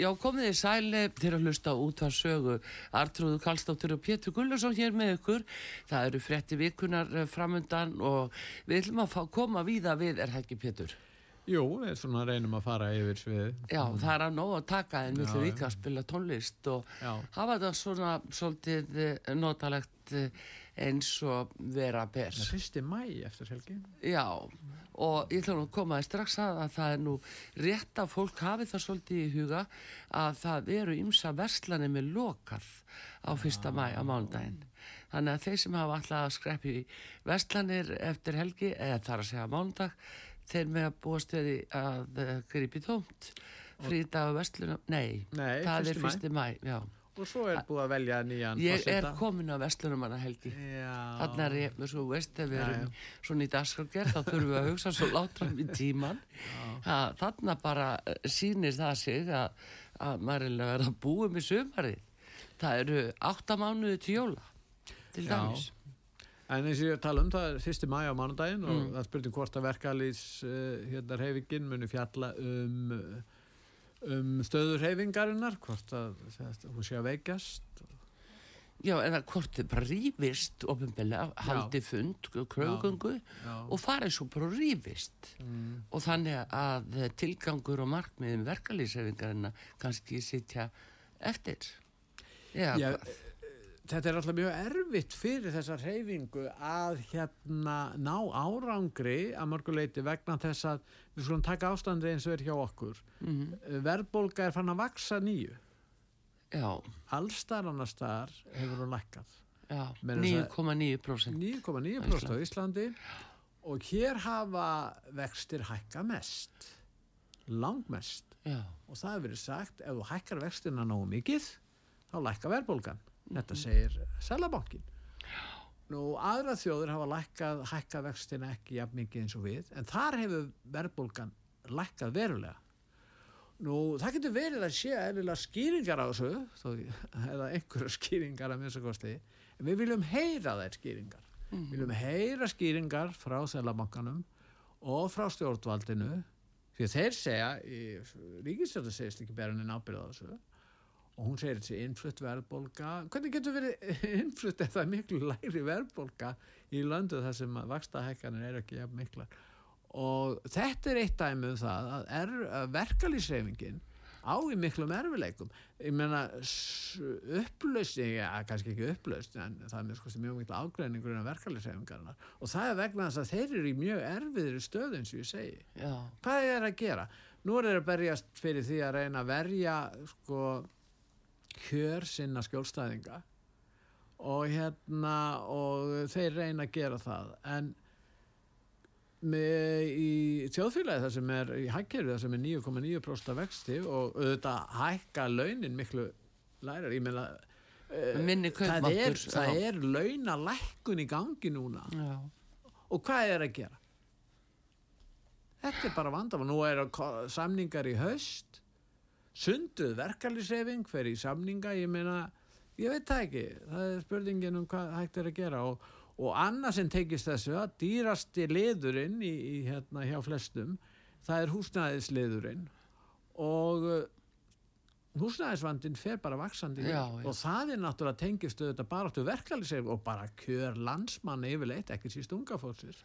Já, komið þið sæli til að hlusta á útvar sögu. Artrúðu Kallstóttur og Pétur Gullarsson hér með ykkur. Það eru fretti vikunar framundan og við ætlum að fá, koma víða við, er það ekki Pétur? Jú, við svona reynum að fara yfir svið. Já, það er að nóg að taka en við ætlum líka að spila tónlist og Já. hafa þetta svona svolítið eh, notalegt eh, eins og vera ber. Það er fyrsti mæ eftir helgi. Já, og ég ætla nú að koma þér strax að að það er nú rétt að fólk hafi það svolítið í huga að það eru ymsa verslanir með lokað á fyrsta mæ á mánudaginn. Þannig að þeir sem hafa alltaf að skreppi í verslanir eftir helgi, eða þar að segja mánudag, þeir með að búast við að uh, gripi tómt. Frídag og verslunum, nei, Nei, það er fyrsti fyrsti mæ, já. Og svo er búið að velja nýjan Ég er komin á verslunum hana helgi. Þannig er ég, svo veist, ef við erum svona í dagskrafgerð, þá þurfum við að hugsa svo látram í tíman. Þannig bara eh, sýnir það sig að, að maður er að vera að búa með sumarið. Það eru átta mánuði til jóla, til dæmis. En eins og ég tala um það er fyrsti mæ á mánudaginn og Mm. það spurning hvort að verkalýs uh, hérna reyfingin muni fjalla um, um stöður reyfingarinnar, hvort að þetta, hún sé að veikjast. Já, eða hvort þið bara rífist ofinbeglega, haldi fund, kröfungu Já. og farið svo bara og rífist. Mm. Og þannig að tilgangur og markmiðum verkalýshefingarina kannski sitja eftir. Já, Já? Þetta er alltaf mjög erfitt fyrir þessa reyfingu að hérna ná árangri að mörguleiti vegna þess að við skulum taka ástandi eins og er hjá okkur. Mhm. Verðbólga er fann að vaksa nýju. já, Allstar annar staðar hefur hún lækkað. já, Meira að 9,9%. 9,9% á Íslandi og hér hafa vextir hækka mest. Langmest. Já, Og það hefur verið sagt, ef þú hækkar vextina nógu mikið, þá lækka verðbólgan. Þetta segir Sælabankin. Nú, aðra þjóður hafa lækkað, hækkað vextina ekki jafn mikið eins og við, en þar hefur verðbólgan lækkað verulega. Nú, það getur verið að sé eðlilega skýringar á þessu, þó, eða einhverja skýringar að minnst kosti, en við viljum heyra þær skýringar. Við viljum heyra skýringar frá Sælabankanum og frá stjórnvaldinu, því þeir segja, ríkistjórn segist ekki bera henni ábyrða á þessu, og hún segir þessi innflutt verðbólga. Hvernig getur verið innflutt það er miklu læri verðbólga í löndu þar sem að vakstahækkanir eru ekki jafn miklar? Og þetta er eitt dæmi um það að, er, að verkalýsreifingin á í miklum erfileikum ég meina s- upplaust já, kannski ekki upplaust en það er mjög, sko, mjög miklu ágreiningur en verkalýsreifingarinnar og það er vegna þess að þeir eru í mjög erfiðri stöð eins og ég segi. Já, hvað er að gera? Nú er þeir að berjast fyrir því að reyna að verja sko kjör sinna skjólstæðinga og hérna og þeir reyna að gera það. En með, í þjóðfélagi það sem er í hækkerfi það sem er 9,9% vexti og auðvitað hækka launin miklu lærar, ég meina eh, það er, það er launalækkun í gangi núna. Já, og hvað er að gera? Þetta er bara vandamál. Nú er samningar í haust, sunduð verkalýsreyfing, fer í samninga, ég meina, ég veit það ekki, það er spurningin um hvað hægt er að gera og, og annað sem tekist þessu að dýrasti liðurinn í, í hérna hjá flestum, það er húsnæðisliðurinn og uh, húsnæðisvandinn fer bara vaksandi Já, já. og það er náttúrulega tengist auðvitað bara áttu verkalýsreyfing og bara kjör landsmann yfirleitt, ekki síst unga fólksins.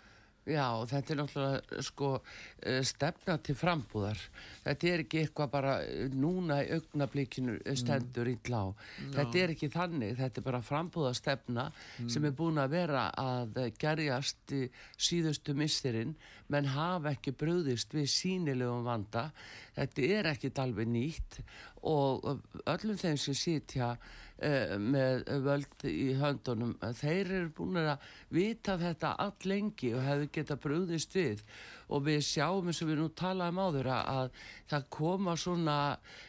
Já, þetta er náttúrulega sko eh, stefna til frambúðar. Þetta er ekki eitthvað bara eh, núna í augnablikinu eh, stendur illa á. Þetta er ekki þannig, þetta er bara frambúðastefna sem er búin að vera að gerjast í síðustu mistirinn, menn hafa ekki bröðist við sínilegum vanda. Þetta er ekki alveg nýtt og öllum þeim sem sitja með völd í höndunum, eh, þeir eru búin að vita þetta all lengi og hefðu geta brúðist við. Og við sjáum eins og við nú talaðum áður að, að það koma svona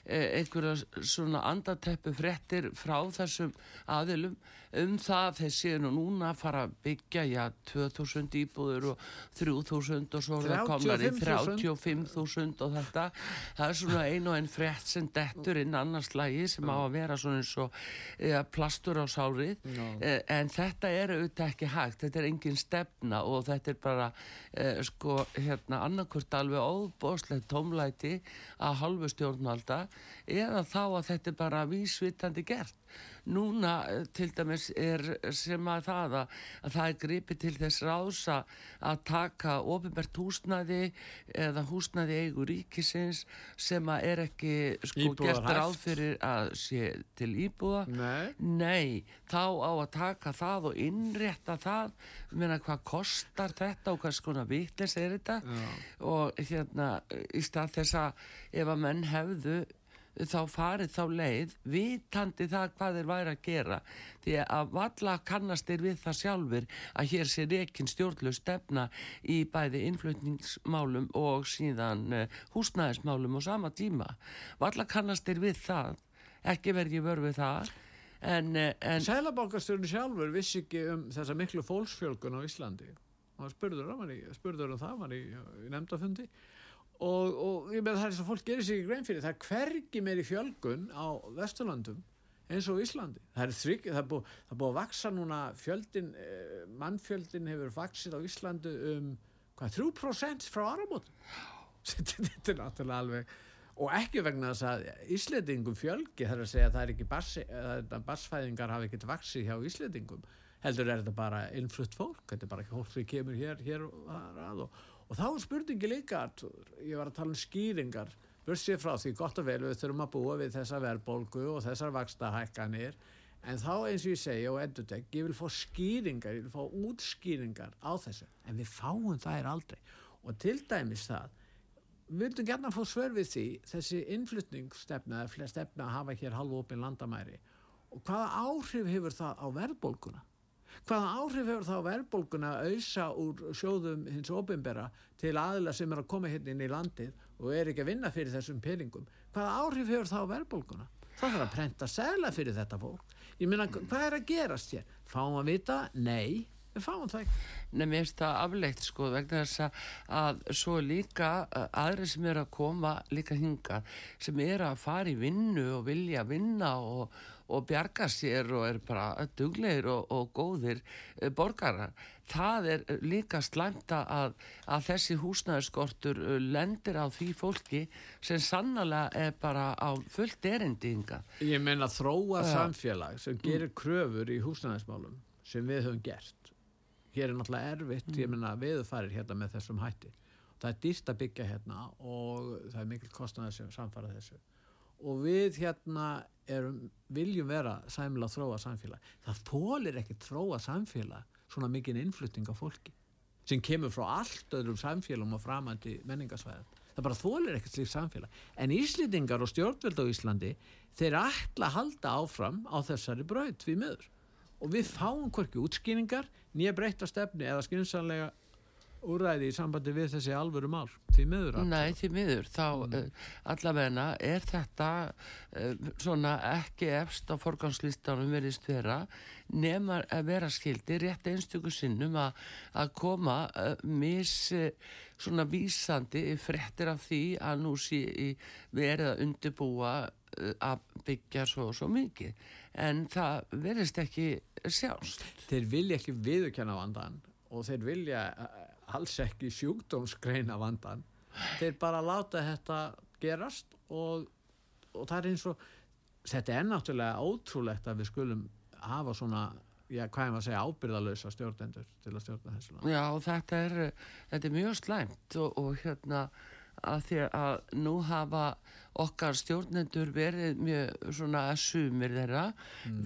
eh, einhverja svona andateppu frettir frá þessum aðilum um það þeir séu nú núna að fara að byggja já 2000 íbúður og 3000 og svo er það komnar í 35.000 og þetta. Það er svona ein og einn frett sem dettur inn annars lagi sem á að vera svona eins og ja, plastur á sárið no. eh, en þetta er auðvitað ekki hægt þetta er engin stefna og þetta er bara eh, sko hérna annarkvört alveg óbóslegt tómlæti að halvu stjórnvalda eða þá að þetta er bara vísvitandi gert núna eh, til dæmis er sem að það að, að það er gripið til þess ráðsa að taka ofinbært húsnaði eða húsnaði eigu ríkisins sem að er ekki sko gert ráð fyrir að sé til íbúða Nei. Nei, þá á að taka það og innrétta það meina hvað kostar þetta og hvað skona vitlis er þetta Já. og hérna í stað þess að ef að menn hefðu þá farið þá leið vitandi það hvað þeir væri að gera því að valla kannast þeir við það sjálfur að hér sé rekin stjórnlu stefna í bæði innflutningsmálum og síðan uh, húsnæðismálum á sama tíma. Valla kannast þeir við það. Ekki verði vörð við það. En, en Sælabankastjórn sjálfur vissi ekki um þessa miklu fólksfjölgun á Íslandi. Og hann spurður, hann í, spurður um það hann í, í nefndafundi og, og ég með það er þess að fólk gerir sig í grein fyrir. Það er hvergi meiri fjölgun á Vesturlandum eins og Íslandi. Það er, þrygg, það er, búið, það er búið að vaksa núna. Fjöldin, eh, mannfjöldin hefur vaksið á Íslandi um hvað, 3% frá áramótum? Þetta er náttúrulega alveg og ekki vegna þess að Íslendingum fjölgi þar að segja að það er ekki bassi, að bassfæðingar hafi ekkert vaksi hjá Íslendingum. Heldur er þetta bara innflutt fólk þetta er bara ekki fólk sem kemur hér, hér og, og, og þá er spurningi líka ég var að tala um skýringar. Börsið frá því gott og vel við þurfum að búa við þessa verðbólgu og þessar vakstahækkanir en þá eins og ég segja og endur ég vil fá skýringar, ég vil fá útskýringar á þessu, en við fáum þær aldrei. Og til dæmis það við vildum gerna fá svör við því þessi innflutningsstefna eða flest stefna að hafa hér halvopin landamæri. Og hvaða áhrif hefur það á verðbólguna hvaða áhrif hefur það á verðbólguna að auðsa úr sjóðum hins ofinbera til aðila sem er að koma hérna inn í landið og er ekki að vinna fyrir þessum peningum? Hvaða áhrif hefur það á verðbólguna? Það þarf að prenta segla fyrir þetta fólk. Ég meina hvað er að gerast hér? Fáum að vita? Nei við fáum það ekki. Nei, mér finnst það afleitt sko vegna þess að, að svo líka uh, aðri sem eru að koma líka hinga sem eru að fara í vinnu og vilja vinna og, og bjarga sér og er bara duglegir og, og góðir uh, borgarar. Það er líka slæmt að, að þessi húsnæðiskortur uh, lendir á því fólki sem sannlega er bara á fullt erindi hinga. Ég meina þróa Já. samfélag sem gerir kröfur í húsnæðismálum sem við höfum gert. Hér er náttúrulega erfitt, ég meina við farir hérna með þessum hætti. Það er dýrt að byggja hérna og það er mikil kostnaði sem samfara þessu. Og við hérna erum, viljum vera sæmilega þróa samfélag. Það þólir ekki þróa samfélag svona mikinn innflutning á fólki sem kemur frá allt öðrum samfélagum og framandi menningasvæðan. Það bara þólir ekkert slíkt samfélag. En Íslendingar og stjórnvöld á Íslandi, þeir ætla að halda áfram á þessari braut við miður. Og við fáum hvorki útskýningar, nýja breytta stefni eða skynsanlega úræði í sambandi við þessi alvöru mál. Því miður. Arnþór. Nei, því miður, þá mm. allavegna er þetta uh, svona ekki efst á forgangslistanum verðist vera nema að vera skildi rétt einstöku sinnum að, að koma uh, mis uh, svona vísandi frettir af því að nú sé í verið að undirbúa uh, að byggja svo og svo mikið en það verðist ekki sjást. Þeir vilja ekki viðurkenna vandan og þeir vilja eh, alls ekki sjúkdómsgreina vandan. Þeir bara láta þetta gerast og, og það er eins og þetta er náttúrulega ótrúlegt að við skulum hafa svona, já, hvað er maður að segja, ábyrðalösa stjórnendur til að stjórna þessu land. Já, þetta er, þetta er mjög slæmt og, og hérna að því að nú hafa okkar stjórnendur verið mjög svona að sumir þeirra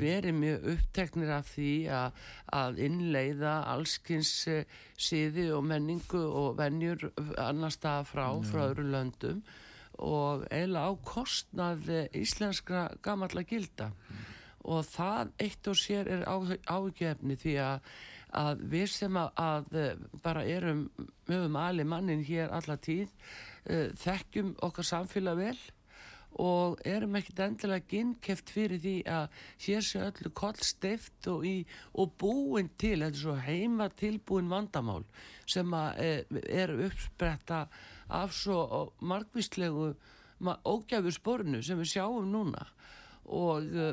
verið mjög uppteknir af því að, að innleiða allskins eh, siði og menningu og venjur annar stað frá, frá öðru löndum og eiginlega á kostnað eh, íslenskra gamalla gilda. Og það eitt og sér er áhugjefni því að, að við sem að, að eh, bara erum mögum ali mannin hér alla tíð þekkjum okkar samfélag vel og erum ekkert endilega ginnkeft fyrir því að hér sé öllu koll steift og, og búin til, þetta er svo heima tilbúin vandamál sem að er, er uppspretta af svo margvíslegu ógæfur spornu sem við sjáum núna. Og uh,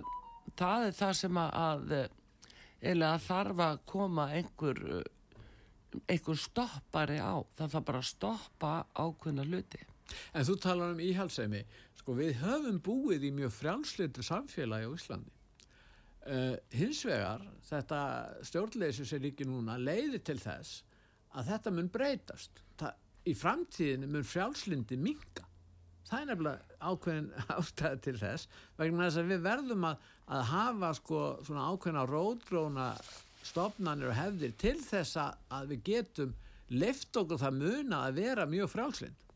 það er það sem að, að eða þarf að koma einhver einhver stoppari á. Það þarf bara að stoppa ákveðna hluti. En þú talar um íhalsemi sko við höfum búið í mjög frjálslitur samfélagi á Íslandi. Uh, hins vegar þetta stjórnleysi sem líki núna leiði til þess að þetta mun breytast. Það, í framtíðinu mun frjálslindi minga það er nefnilega ákveðin ástæði til þess vegna þess að við verðum að, að hafa sko svona ákveðina rótgróna stopnarnir og hefðir til þess að við getum lift okkur það muna að vera mjög frjálslind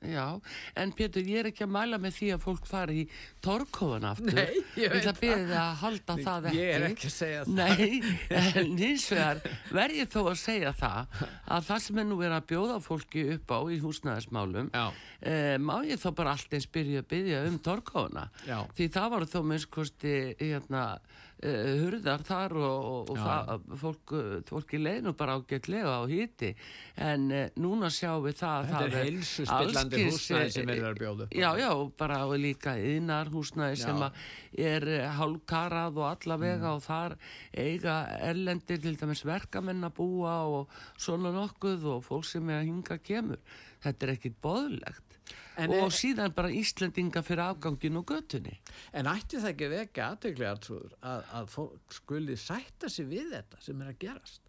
Já, en Pétur, ég er ekki að mæla með því að fólk fari í torkóðan aftur. Nei, ég veit það. Við ætlum að halda Nei, það ekki. Ég er ekki að segja það. Nei, en hins vegar verð ég þó að segja það að það sem er nú verið að bjóða fólki upp á í húsnæðismálum, eh, má ég þá bara alltaf byrja að byrja um torkóðana. Því það var þó minnskosti hérna, hurðar þar og, og, og það, fólk, fólki leinu bara ágætlega á hýtti en uh, núna sjáum við það Þetta er heilsu spillandi húsnæði sem er að bjóða Já, já, bara líka yðnar húsnæði sem er hálfkarað og allavega mm. og þar eiga erlendir til dæmis verkamenn að búa og svona nokkuð og fólk sem er að hinga kemur. Þetta er ekkit boðlegt En og er, síðan bara Íslandinga fyrir afgangin og göttunni. En ætti það ekki vekja aðtöklega að, að fólk skuli sætta sig við þetta sem er að gerast?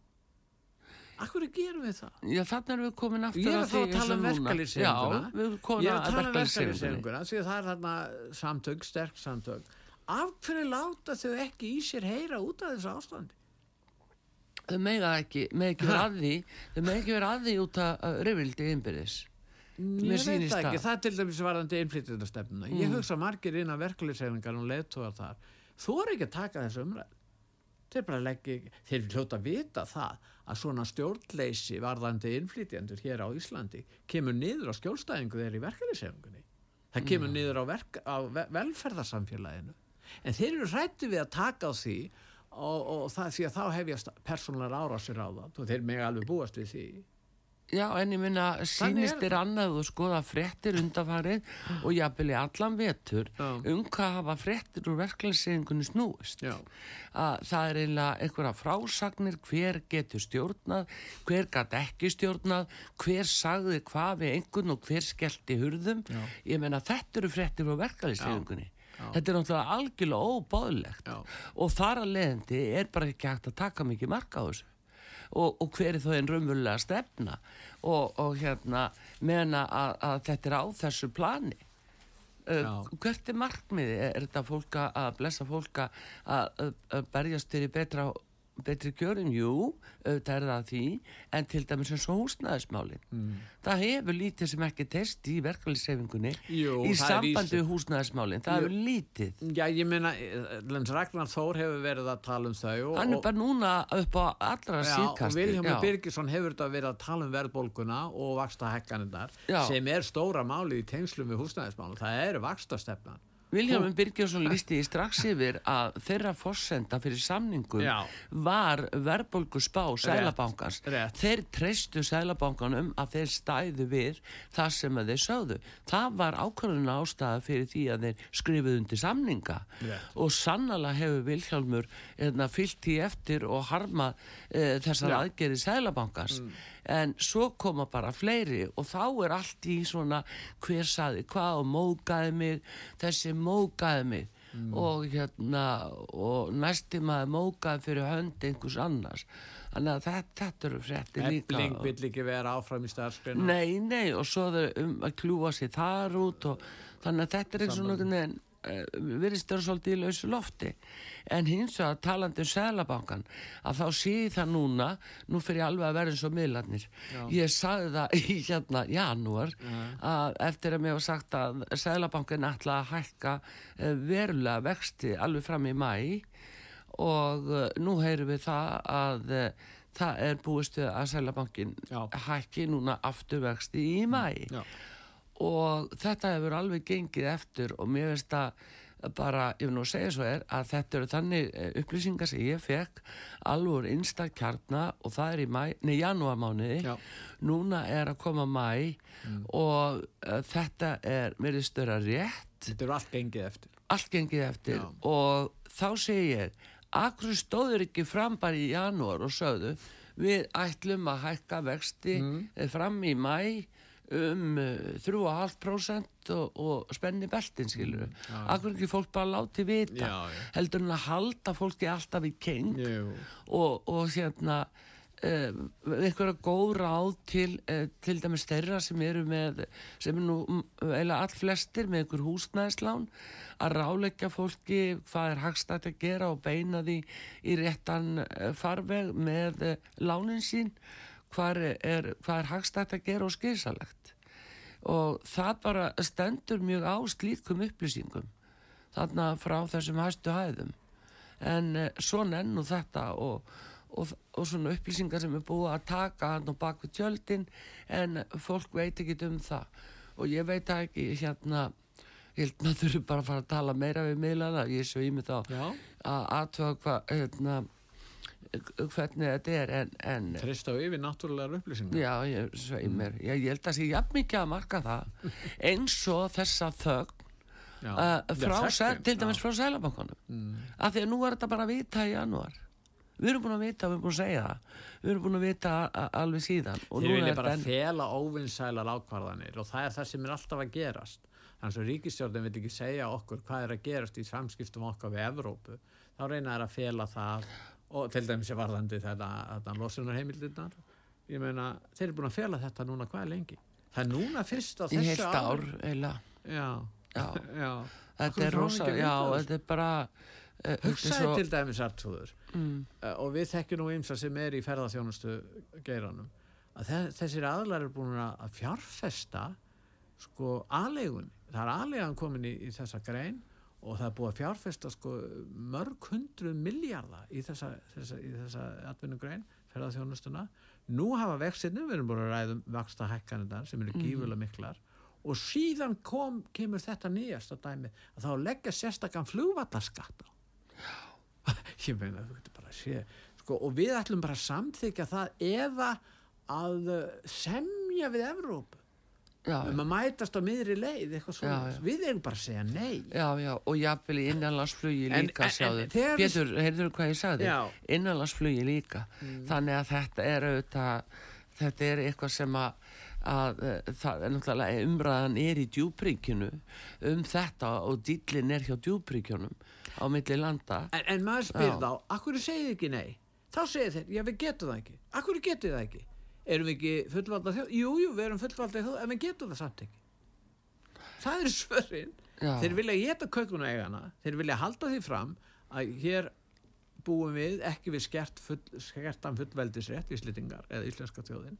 Akkur gerum við það? Já, þannig erum við komin aftur að því. Ég er að, að tala um verkefliðsefinguna. Já, við erum komin að tala um verkefliðsefinguna því að það er þarna samtök, sterk samtök. Af hverju láta þau ekki í sér heyra út af þessu ástandi? Þau mega ekki, mega ekki vera að því, þau mega ekki vera að því út af uh, reyfildi Ég veit ekki, það er til dæmis varðandi innflytjandastefnuna. Mm. Ég hugsa margir inn á verkefliðshefingar og leðtóðar þar. Þú er ekki að taka þessu umræð. Þeir bara leggja, þeir hljóta að vita það að svona stjórnleysi varðandi innflytjandur hér á Íslandi kemur niður á skjólstæðingu þeir í verkefliðshefingunni. Það kemur mm. niður á, verk, á velferðarsamfélaginu. En þeir eru hrætti við að taka á því og, og það, því að þá hefjast persónulegar árásir á það og þeir mega alveg búast við því Já, en ég minna, sínist er annað og skoða frettir undafarið og jáfnvel í allan vetur Já. um hvað hafa frettir úr verklæðssegingunni snúist. Já. Að það er eiginlega einhverja frásagnir, hver getur stjórnað, hver gæti ekki stjórnað, hver sagði hvað við einhvern og hver skellti hurðum. Já. Ég menna, þetta eru frettir úr verklæðssegingunni. Þetta er náttúrulega algjörlega óbáðlegt og þar að leðandi er bara ekki hægt að taka mikið marka á þessu og, og hver er þá einn raunverulega stefna? Og, og hérna meðan að, að þetta er á þessu plani uh, hvert er markmiði er þetta fólka að blessa fólka að, að berjast til í betra betri kjörum, jú, auðvitað er það því en til dæmis eins og húsnæðismálin. Mm. það hefur lítið sem ekki test í verkefliðsefingunni í sambandi við húsnæðismálin, það hefur lítið. Já, ég meina, Lens Ragnar Þór hefur verið að tala um þau Hann er bara núna upp á allra síðkasti og Viljámi Birgisson hefur þetta verið að tala um verðbólguna og vaksta hekkanindar sem er stóra máli í tengslum við húsnæðismálin, það eru vaksta stefnan Viljáminn Birgjósson listi í strax yfir að þeirra fórsenda fyrir samningum Já. var verðbólgu spá Sælabankans. Þeir treystu Sælabankanum að þeir stæðu við það sem þeir sögðu. Það var ákvörðuna ástæða fyrir því að þeir skrifuð undir samninga Rétt. og sannala hefur Viljámur hérna, fyllt í eftir og harma e, þessar aðgerið Sælabankans. Mm en svo koma bara fleiri og þá er allt í svona hver saði hvað og mókaði mig þessi mókaði mig. Mm. og hérna og næsti maður mókaði fyrir hönd einhvers annars. Þannig að þetta, þetta eru frétti líka. Ebling vil ekki vera áfram í starfskreinu Nei, nei og svo þau um að kljúa sér þar út og þannig að þetta er eins og náttúrulega Eh, virðist vera svolítið í lausu lofti en hins vegar talandi um Sælabankan að þá sé það núna nú fyrir alveg að vera eins og miðlarnir Já. ég sagði það í hérna janúar Já. að eftir að mér var sagt að Sælabankan ætla að hækka eh, verulega vexti alveg fram í mæ og eh, nú heyrum við það að það er búist við að Sælabankin hækki núna afturvexti í mæ Já. Og þetta hefur alveg gengið eftir og mér finnst að bara, ég vil nú segja svo er að þetta eru þannig eh, upplýsingar sem ég fekk einstak kjarna og það er í mæ, nei, janúarmániði núna er að koma mæ og uh, þetta er mér er störa rétt Þetta eru allt gengið eftir. allt gengið eftir Já. og þá segi ég akkur stóður ekki fram bara í janúar og sögðu við ætlum að hækka vexti mm. fram í mæ um uh, 3,5% og, og spenni beltin skilur mm. akkur ekki fólk bara láti vita Já, já. heldur en að halda fólki alltaf í keng og, og hérna uh, einhverja góð ráð til, uh, til dæmis þeirra sem eru með sem er nú eiginlega all flestir með einhver húsnæðislán að ráleggja fólki hvað er hagstætt að gera og beina því í réttan farveg með uh, lánin sín hvað er, er hagstætt að gera og skýrsalegt og það bara stendur mjög á slíkum upplýsingum þarna frá þessum hæstu hæðum. En uh, svona enn og þetta og, og, og svona upplýsingar sem er búið að taka hann og bak við tjöldin en fólk veit ekki um það. Og ég veit ekki hérna ég held maður þurfi bara að fara að tala meira við miðlana, ég svo í mig þá Já. að aðtöða hvað hérna, hvernig þetta er en, en Trist á yfir náttúrulegar upplýsingar. Já, ég svei mér. Já, ég held að sé jafn mikið að marka það eins og þessa þögn Já. uh, til dæmis frá Sælabankonum. Mm. Af því að nú er þetta bara að vita í janúar. Við erum búin að vita, við erum búin að segja það. Við erum búin að vita alveg síðan. Og núna vilja bara enn- fela óvinnsælar ákvarðanir og það er það sem er alltaf að gerast. Þannig að ríkistjórnum vil ekki segja okkur hvað er að gerast í samskiptum okkar við Evrópu. Þá reyna þær að fela það og til dæmis er varðandi þetta, losunarheimildirnar. Ég meina, þeir eru búin að fela þetta núna hvað lengi. Það er núna fyrst á þessu ár, eiginlega. Já, Já. já. Þetta er rosa, já, þetta er bara... Uh, er Hugsaði svo- til dæmis artrúður Mm, uh, og við þekkjum nú ymsa sem er í ferðarþjónustu geiranum að þe þessir aðlar er búin að að fjárfesta sko aðlegun það er aðlegan komin í, í þessa grein og það er búið að fjárfesta sko mörg hundru miljardar í þessa, þessa, þessa atvinnugrein ferðarþjónustuna nú hafa vextinu, við erum búin að ræðum vaksta hækkanindar sem eru gífulega miklar. Og síðan kom, kemur þetta nýjasta dæmi að þá leggja sérstakann flugvallaskatt á. Ég meina þú getur bara að sé sko, og við ætlum bara að samþykja það eða að semja við Evrópu já, um að mætast á miðri leið eitthvað svona, við erum bara að segja nei já, já, og jafnvel í innanlandsflugi líka, en- sjáðu. Pétur, heyrður hvað ég sagði? Mm. Innanlandsflugi líka. Þannig að þetta er auðvitað, þetta er eitthvað sem að, að uh, það er náttúrulega umræðan er í djúbríkjunu um þetta og dýllin er hjá djúbríkjunum á milli landa. en, en maður spyr þá, akkur segið þið ekki nei þá segir þeir, já við getum það ekki akkur getum það ekki erum við ekki fullvalda þjóð, jú, jú, við erum fullvalda þjóð en við getum það samt ekki. Það er svörin. Já. þeir vilja geta kökuna eigana þeir vilja halda því fram að hér búum við ekki við skert full, skertan fullveldisrétt íslendingar eða íslenska þjóðin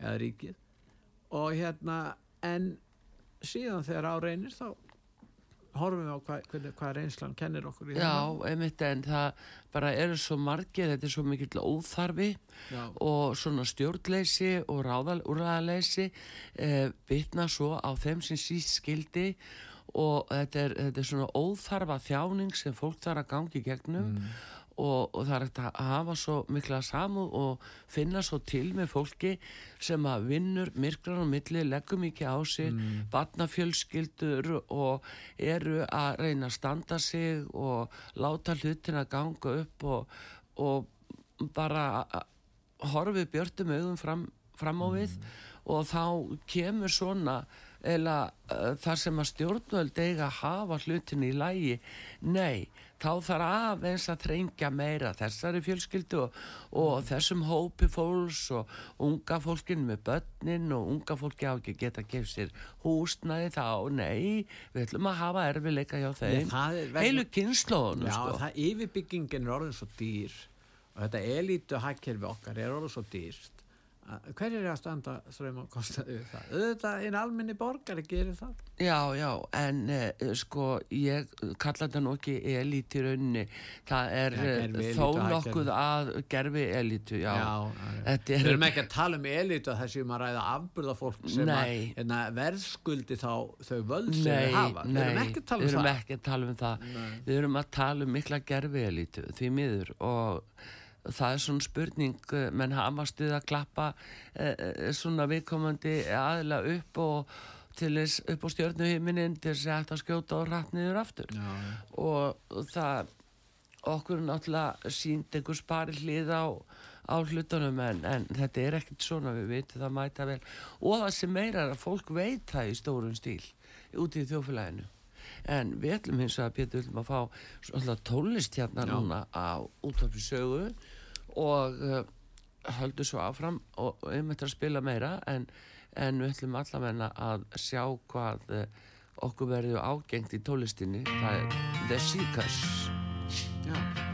eða ríkið. Og hérna en síðan þegar á reynir þá horfum við á hvað, hvernig, hvað reynslan kennir okkur í Já, þennan. einmitt, en það bara eru svo margir, þetta er svo mikill óþarfi Já. og svona stjórnleysi og ráðal, úrræðaleysi eh, bitna svo á þeim sem síst skildi og þetta er, þetta er svona óþarfa þjáning sem fólk þarf að gangi gegnum og, og það er hægt að hafa svo mikla samúð og finna svo til með fólki sem að vinnur myrkran og milli, leggur mikið á sig mm. barnafjölskyldur og eru að reyna að standa sig og láta hlutin að ganga upp og, og bara horfið björtum auðum fram, fram á við og þá kemur svona eða uh, þar sem að stjórnvöld eiga að hafa hlutin í lægi nei, þá þarf aðeins að þrengja meira þessari fjölskyldu og, og þessum hópi fólks og unga fólkinu með börnin og unga fólki á ekki að geta gefið sér húsnæði þá, nei við ætlum að hafa erfileika hjá þeim. er vegna- heilu kynnslóðunum Já, sko. það yfirbyggingin er orðin svo dýr og þetta elítu hagkerfi okkar er orðin svo dýrt Hverjir er að standa ströym og kostnaði við það? Auðvitað einn almenni borgari gerir það. Já, já, en uh, sko ég kalla þetta nú ekki elíti rauninni, það er Já, ja, gervi elítu, þó það nokkuð að gerfi elítu, já, Við er- erum ekki að tala um elitu að þessi um að ræða afburða fólk sem að verðskuldi þá þau völd sem Nei, við hafa. Við erum ekki að tala um við erum það. ekki að tala um það Nei. við erum að tala um mikla gerfi elítu því miður og það er svona spurning eh, menn hamast við að klappa eh, eh, svona viðkomandi aðila upp og til þess upp á stjörnuhiminin til þess að að skjóta og rætt niður aftur. Já, já. og það okkur náttúrulega sínd einhver spari hlið á, á hlutunum en, en þetta er ekkert svona við veitum það mæta vel. Og það sem meira er að fólk veit það í stórun stíl út í þjófélaginu en við ætlum hins vegar Pétur ætlum að fá tólist hérna núna á útvarpi sögu og uh, höldum svo áfram og um þetta að spila meira en, en við ætlum allavegna að sjá hvað uh, okkur verður ágengt í tólistinni það er The Seekers Já.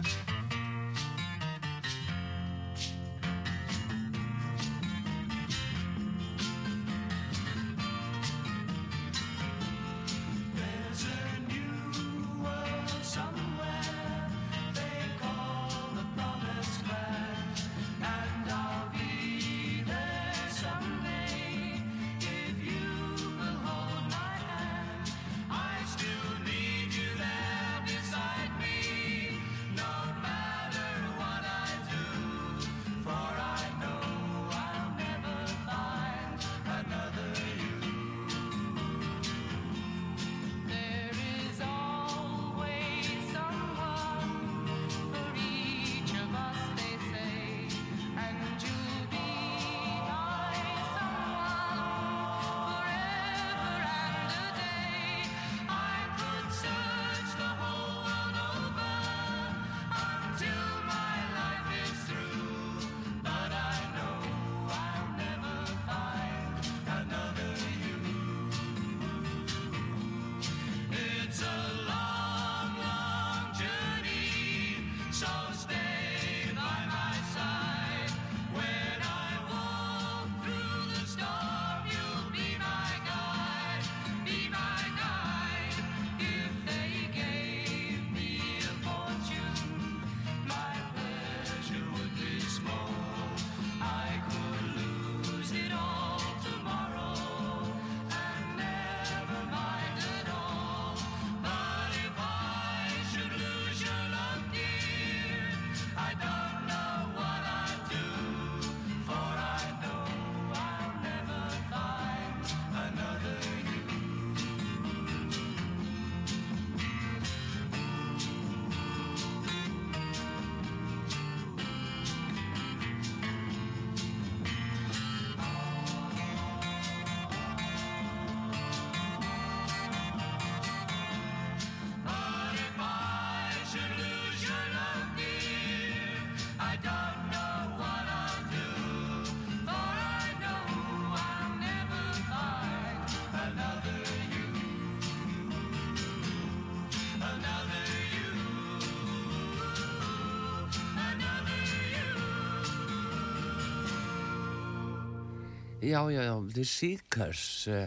Já, já, já, The Seekers uh,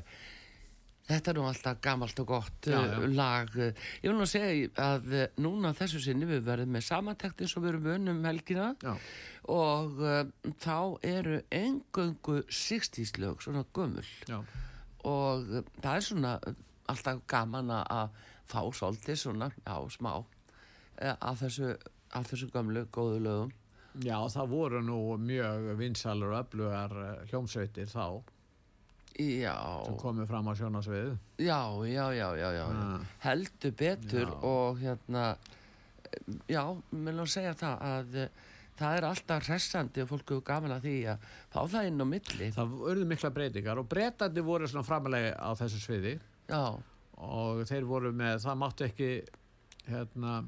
Þetta er nú alltaf gamalt og gott Já, uh, já. lag Ég vil nú segja að uh, núna þessu sinni við verðum með samantækt eins og við erum vunum helgina Já. og þá eru engöngu 60s lög, svona Já. og það er svona alltaf gaman að- fá svolítið svona, já, smá af þessu, af þessu gömlu góðu lögum Já, það voru nú mjög vinsalur og öflugar eh, hljómsveitir þá Já, sem komið fram á sjónasvið. Já, já, já, já, já. Ah. heldur betur Já. og hérna já, mér lóðum segja það að eh, það er alltaf hressandi og fólk hefur gaman að því að fá það inn á milli Það urðu mikla breytingar og breytandi voru svona framalega á þessu sviði já, og þeir voru með, það máttu ekki hérna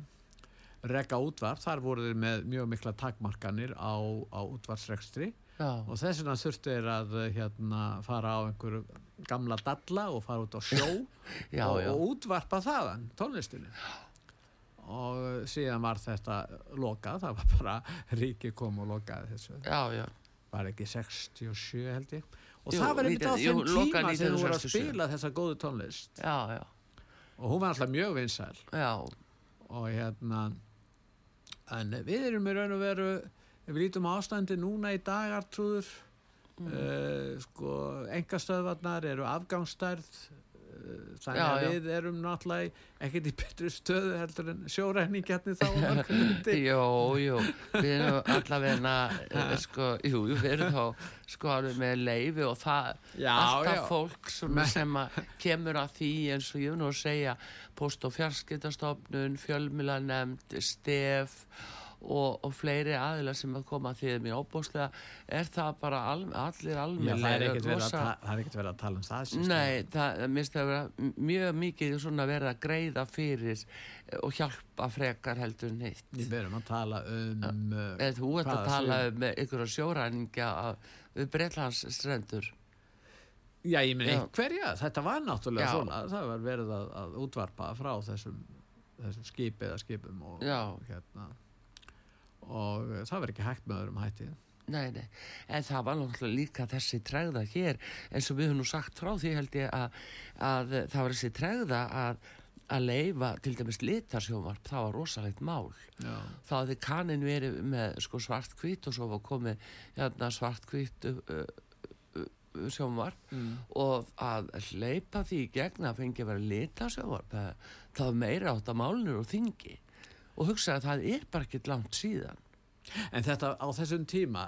reka útvarp, þar voru þeir með mjög mikla takmarkanir á, á útvarsrekstri já, og þess vegna þurftu þeir að hérna, fara á einhverju gamla dalla og fara út á sjó Já, og, já. og útvarpa þaðan tónlistinni. Og síðan var þetta lokað, það var bara ríki kom og lokaði þessu. Var ekki 67 held ég. Og Jú, það var einmitt á 19 jú, þeim loka tíma sem þú voru að 1967. spila þessa góðu tónlist. Og hún var alltaf mjög vinsæl. Og hérna en við erum í raun og veru ef við lítum ástandi núna í dagar trúður mm. sko, engastöðvarnar eru afgangsstærð uh, þannig Já, að já. við erum náttúrulega ekkert í betri stöðu heldur en sjóræningjarnir þá Jó, jú, við erum allavegna, eh, sko, jú, jú, við erum þá, sko, alveg með leifi og það, Já, alltaf já. fólk sem kemur að því eins og ég vil nú að segja, post- og fjarskiptastofnun, fjölmilanemnd, stef og, og fleiri aðila sem að koma að því að mér óbúslega er það bara al, allir Já, almennilega. það er ekkert verið að, rosa- ta það ekkert verið að tala um það. Nei, það minnst að vera mjög mikið svona verið að greiða fyrir og hjálpa frekar heldur en hitt. Við verum að tala um uh, Eða þú ert að tala um ykkur sjóræningja við Breitlandsstrendur. Já, ég minn einhverja, þetta var náttúrulega Já. svona, það var verið að, að útvarpa frá þessum, þessum skipi eða skipum og, og hérna og uh, það var ekki hægt með öðrum hætti. Nei, nei, en það var náttúrulega líka þessi tregða hér, eins og við höfum nú sagt frá því held ég að, að það var þessi tregða að, að leifa til dæmis litarsjónvarp, það var rosalegt mál. Já, þá hafði kanin verið með sko svart-hvít og svo var komið hérna, svart-hvít uh, uh, uh, sjónvarp. Mm. og að hleypa því í gegn að fengi að vera lita sjónvarp það, það var meira átt að málnur og þingi og hugsa að það er bara ekkert langt síðan. En þetta á þessum tíma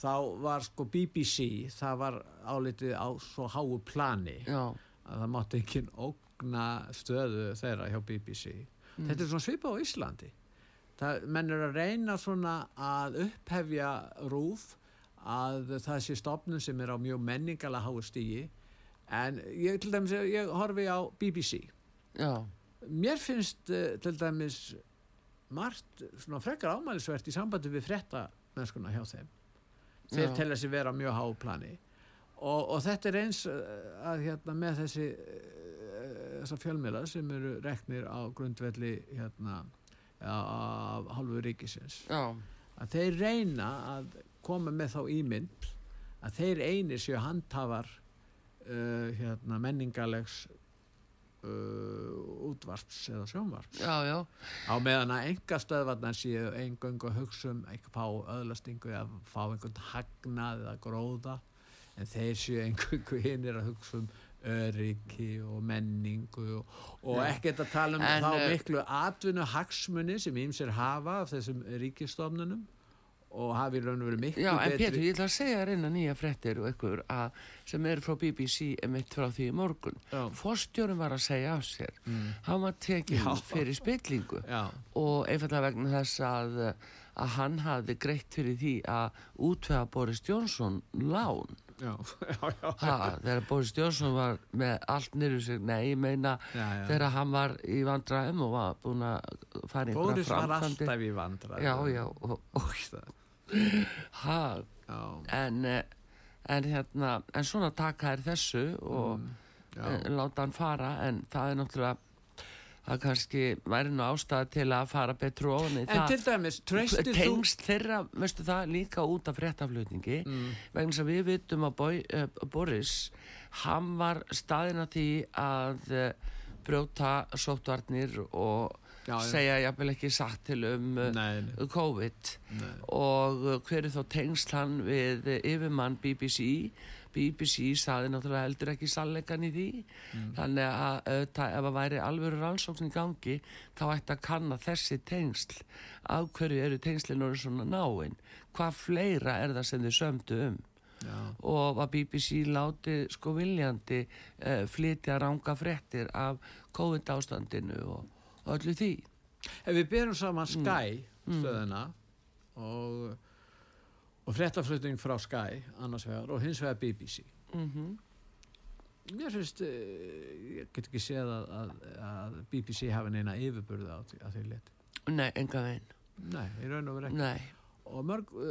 þá var sko BBC það var álitið á svo háu plani já, að það mátti ekki ógna stöðu þeirra hjá BBC þetta er svona svipa á Íslandi. Það, menn er að reyna svona að upphefja rúf að það sé stofnun sem er á mjög menningalega háu stígi en ég til dæmis ég horfi á BBC já, mér finnst uh, til dæmis margt svona frekar ámælisvert í sambandi við frétta mennskuna hjá þeim. Þeir Já. telja sig vera á mjög háu plani. Og, og þetta er eins uh, að hérna með þessi uh, þessar fjölmiðla sem eru reknir á grundvelli hérna af hálfu ríkisins. Já, að þeir reyna að koma með þá ímynd að þeir einir séu handhafar uh, hérna menningalegs uh, útvarps eða sjónvarps. Já, já. Á meðan að enga stöðvarnar séu eingöngu að hugsa um ekki fá öðlastingu eða fá einhvern hagnað eða gróða en þeir séu eingöngu hinnir að hugsa um öryggi og menningu og, og ekkert að tala um En, þá eh, miklu atvinnu hagsmuni sem ímsir hafa af þessum ríkistofnunum og hafi raun og verið miklu Já, en betri Pétur, ég ætla að segja reyna nýja fréttir og ykkur að, sem er frá BBC emitt frá því í morgun. Já. Forstjórum var að segja af sér. Mm. Hann var tekinn Já. fyrir spillingu Já, og einfallega vegna þess að, að hann hafði greitt fyrir því að útvega Boris Jónsson lán. já, já, já, Ha, þegar Boris Jónsson var með allt nýru sig, nei, ég meina já, já. þegar hann var í vandræðum og var búin að fara í Boris einhverja var alltaf í vandra Já, já, og, og ha, en, eh, en hérna, en svona taka er þessu og Mm, já. eh, láta hann fara. En það er náttúrulega það kannski væri nú ástæða til að fara betur ofan í En það. til dæmis, treystir þú tengst þeirra, veistu það, líka út af fréttaflutningi. Mm. vegna þess að við vitum að Boy, uh, Boris hann var staðin að því að uh, brjóta sóttvarnir og Já, segja jafnvel ekki satt til um uh, Nei, nei, COVID. Nei. og uh, hver er þá tengst hann við uh, yfirmann BBC BBC saði náttúrulega heldur ekki sannleikan í því. Þannig að auðvitað, ef að væri alvöru rannsókn í gangi þá ætti að kanna þessi tengsl. Af hverju eru tengslinn orðin svona náinn hvað fleira er það sem þið sömdu um? Já. og að BBC láti sko viljandi uh, flytja ranga fréttir af COVID ástandinu og, og öllu því. Ef við byrjum saman Mm. Sky stöðuna og, og fréttaflutning frá Sky annars vegar og hins vegar BBC mm mér finnst eh, ég get ekki séð að, að, að BBC hafi neina yfirburði á því, að því leti. Nei, enga veginn. Nei, í raun og verið ekki. Nei, og mörg uh,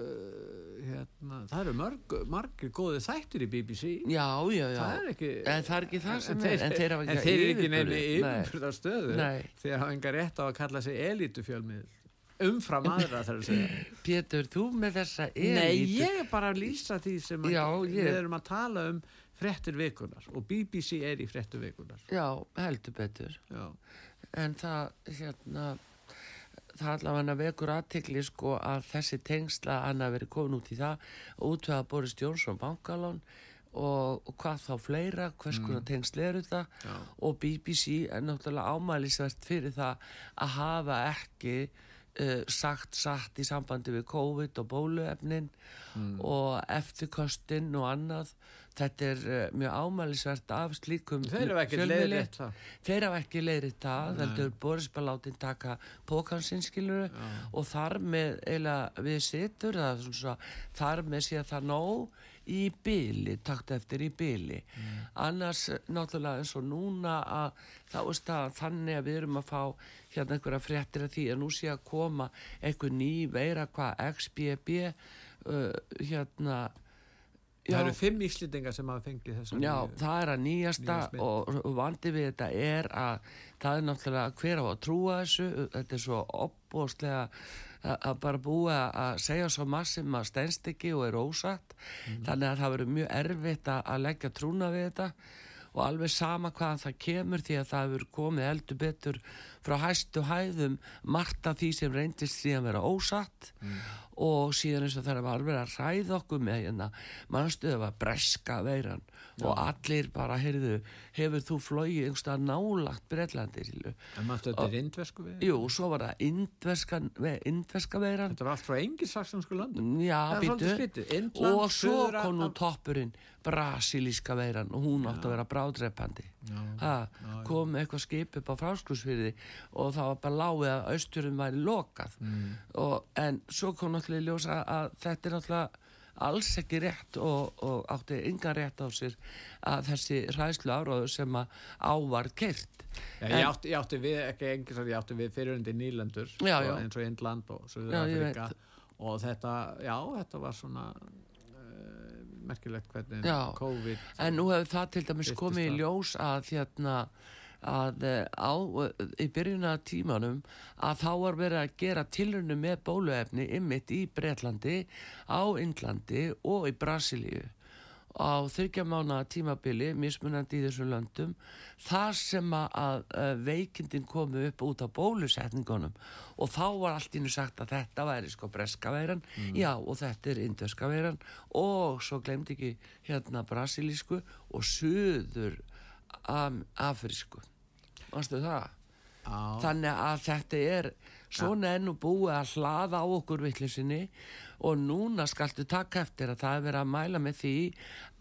hérna, það eru mörg, margir góði þættir í BBC já, já, já. Það er ekki En það er ekki það sem en er, en þeir en þeir eru ekki nefni yfirburði. Nei. yfirburða stöðu Nei. þeir hafa enga rétt á að kalla sig elitufjölmið umfram aðra þar að segja. Pétur, þú með þessa Nei, elítu ég er bara að lýsa því sem Já, við erum að tala um fréttir vikunar og BBC er í fréttir vikunar Já, heldur betur. Já, en það hérna það allavega vekur aðtikli sko að þessi tengsla hann hafi verið komin út í það útvega Boris Jónsson bankalón og, og hvað þá fleira hvers konar tengsl eru það? Já. og BBC er náttúrulega ámælisvert fyrir það að hafa ekki uh, sagt satt í sambandi við COVID og bóluefnin og eftirkostinn og annað þetta er uh, mjög ámælisvert af slíkum það. Þeir hafa ekki leiðrið það, heldur Boris bara látið taka pókansinn skiluru og þar með eiginlega við svo, þar með sé það nóg í byli, takt eftir í byli. Annars náttúrulega eins og núna að þá er það þannig að við erum að fá hérna einhverja fréttir af því að nú sé að koma einhver ný veira hvað XBB uh, hérna Það eru fimm íslendingar sem hafa fengið þessa Já, nýju- það er að nýjasta og, vandi við þetta er að það er náttúrulega hver á að trúa þessu, þetta er svo opbóðslega að að bara búa að segja svo massum að steinst ekki og er ósatt. Þannig að það verður mjög erfitt að, að leggja trúna við þetta og alveg sama hvaðan það kemur því að það verður komið eldur betur frá hæstu hæðum margt af því sem reyndist síðan vera ósatt. Og síðan eins og það var alveg að ræða okkur með hérna mannstuðu var breska veiran? Og allir bara, heyrðu, hefur þú flóið einhverstað nálagt Breitlandi Silju? En maður þetta er indversku við Jú, svo var það indverska, ve- indverska veiran. Þetta er allt frá engisaksonsku Já, Það er svolítið býtu og svo kom nú toppurinn brasilíska veiran. Og hún átti að vera brádreipandi ha, kom eitthvað skip upp á fráskursfyrði og það var bara láið að austurum væri lokað Mm. og, en svo kom náttúrulega í ljós að, þetta er náttúrulega alls ekki rétt og, og átti engan rétt á sér að þessi hræðslu áráðu sem að ávar kert Já, ég, átti, ég átti við, ekki engisar, ég átti við fyrirundi nýlendur Já, já. eins og Indland og Suður-Afrika veit. og þetta, já, þetta var svona merkilegt hvernig Já. COVID En nú hefur það til dæmis komið í ljós að hérna að eh, á, í byrjunna tímanum að þá var verið að gera tilrunum með bóluefni ymmit í Bretlandi, á Indlandi og í Brasilíu á þryggja mánu tímabili mismunandi í þessum löndum þar sem að, veikindin komu upp út á bólusetningunum. Og þá var allt innu sagt að þetta væri sko breska veiran. Já og þetta er indverska veiran. Og svo glemdi ekki hérna brasilísku og suður am, afrísku. Manstu það? á, Þannig að þetta er svona enn og búið að hlaða á okkur vittlisinni og núna skaltu taka eftir að það er verið að mæla með því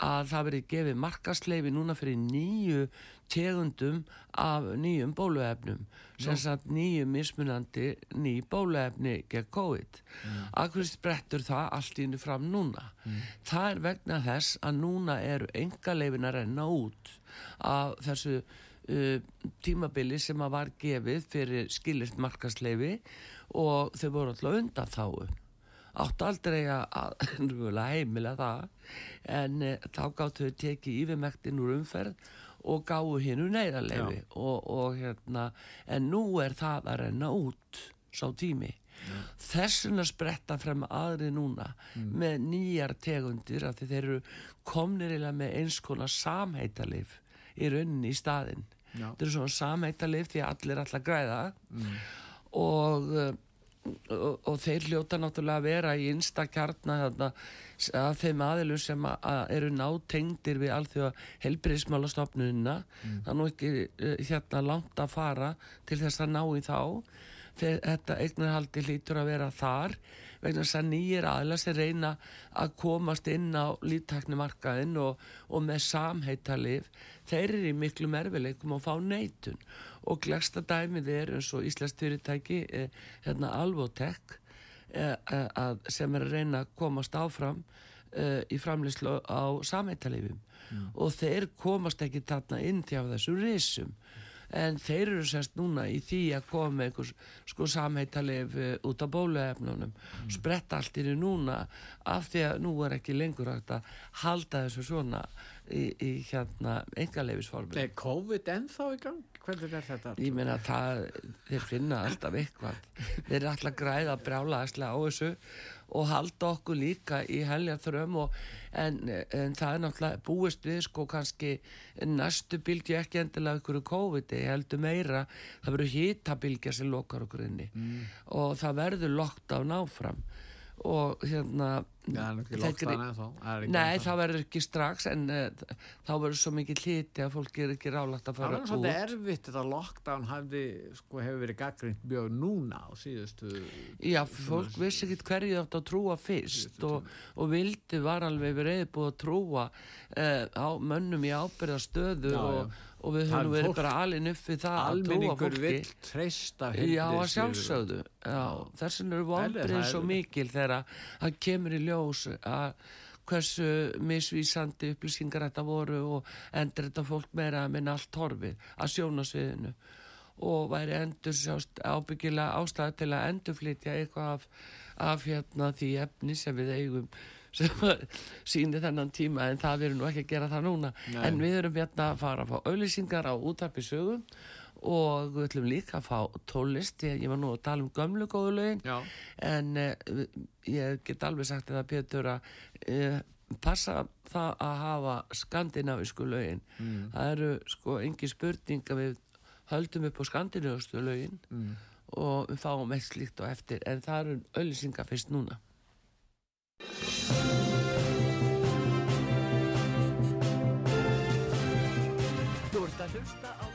að það verið gefið markasleifi núna fyrir nýju tegundum af nýjum bóluefnum. Sem sagt nýju mismunandi ný bóluefni gegn COVID. Akkur sprettur það allt í hennu fram núna? Það er vegna þess að núna eru enga leifin að renna út af þessu uh, tímabili sem að var gefið fyrir skilist markasleifi og þau voru alltaf undan þáu áttu aldrei að heimila það en e, þá gáttu þau tekið yfirmektin úr umferð og gáðu hinnu neyðarleifi og, og hérna en nú er það að renna út sá tími. Þessuna spretta frem aðri núna með nýjar tegundir af því þeir eru komnir með eins konar samheitalif í rauninni í staðinn. Já. þetta eru svona samheitalif því að allir er alltaf græða og, uh, og og þeir hljóta náttúrulega að vera í innsta kjarna þarna að þeim aðilum sem að, að eru nátengdir við alþjóða helbriðismála stopnunina það er nú ekki uh, hérna langt að fara til þess að ná í þá. Þegar þetta eignarhaldi hlýtur að vera þar vegna þess að nýjir aðla sem reyna að komast inn á líftaknimarkaðinn og, og með samheitalif þeir eru í miklu merfileikum og fá neitun og glegsta dæmið er eins og Íslands fyrirtæki eh, hérna Alvotech eh, eh, sem er að reyna að komast áfram eh, í framleyslu á samheitalifum og þeir komast ekki þarna inn til þessu risum. En þeir eru sérst núna í því að koma með einhvers sko samheitalif uh, út á bóluefnunum. Spretta allt í því núna af því að nú er ekki lengur að halda þessu svona í, í hérna engarleifisformi Er COVID ennþá í gang? Hvernig er þetta? ég meina það þeir finna alltaf eitthvað. Þeir eru alltaf græða brjálaðislega á þessu og halda okkur líka í helja þröm og, en, en það er náttúrulega búist við sko kannski næstu bylgi ekki endilega ykkur COVID ég heldur meira. Það verður hýtabilgja sem lokar okkur inni og það verður lockdown áfram og hérna það er. Það er Nei, það verður ekki strax en uh, þá verður svo mikið hliti að fólk er ekki rálagt að Það fara er út svolítið erfitt þetta lockdown hafði, sko, hefur verið gaggrind mjög núna á síðustu Já, fólk vissi ekki hverju átt að trúa fyrst og, og vildi var alveg verið búið að trúa uh, á mönnum í ábyrðastöðu Já, já. Og, við höfum verið bara alin upp við það að trúa fólki Já, að sjálfsögðu. Já, þessin eru það svo mikil þegar það kemur í ljós að hversu misvísandi upplýsingar þetta voru og endur þetta fólk meira að minna allt horfið að sjónasviðinu og væri endur sjást ábyggilega ástæða til að endurflytja eitthvað af, af hérna því efni sem við eigum sem síni þennan tíma en það verður nú ekki að gera það núna Nei. en við erum hérna að fara að fá auðlýsingar á útarpi sögum og við ætlum líka að fá tólist ég, ég var nú að tala um gömlu góðu lögin Já. en uh, ég get alveg sagt þetta Pétur að uh, passa það að hafa skandinavísku lögin Mm. það eru sko engi spurning að við höldum upp á skandinavísku lögin Mm. og við fáum eitt slíkt og eftir en það eru auðlýsingar fyrst núna Þú ert að hlusta á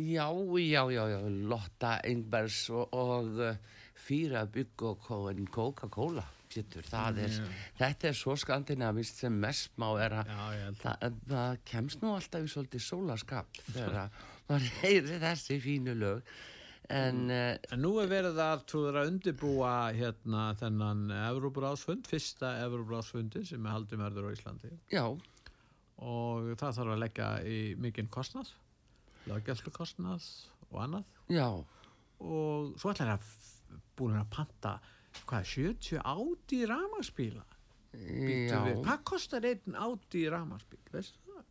Já, já, já, já, Lotta Engbergs og, og uh, Fýra Bygg og Coca-Cola Pétur, það er, þetta er svo skandinavist sem mest má vera. Það, það. kemst nú alltaf í svolítið sólaskap þegar að maður heyri þessi fínu lög. En uh, En nú er verið að trúður að undirbúa hérna þennan Evróbrásfund, fyrsta Evróbrásfundi sem er haldið verður á Íslandi. Já, og það þarf að leggja í mikinn kostnað löggæslu kostnað og annað. Já, og svo ætlar að búin að panta hvað, 70 áti ramaspíla já, hvað kostar einn áti ramaspíl veistu það?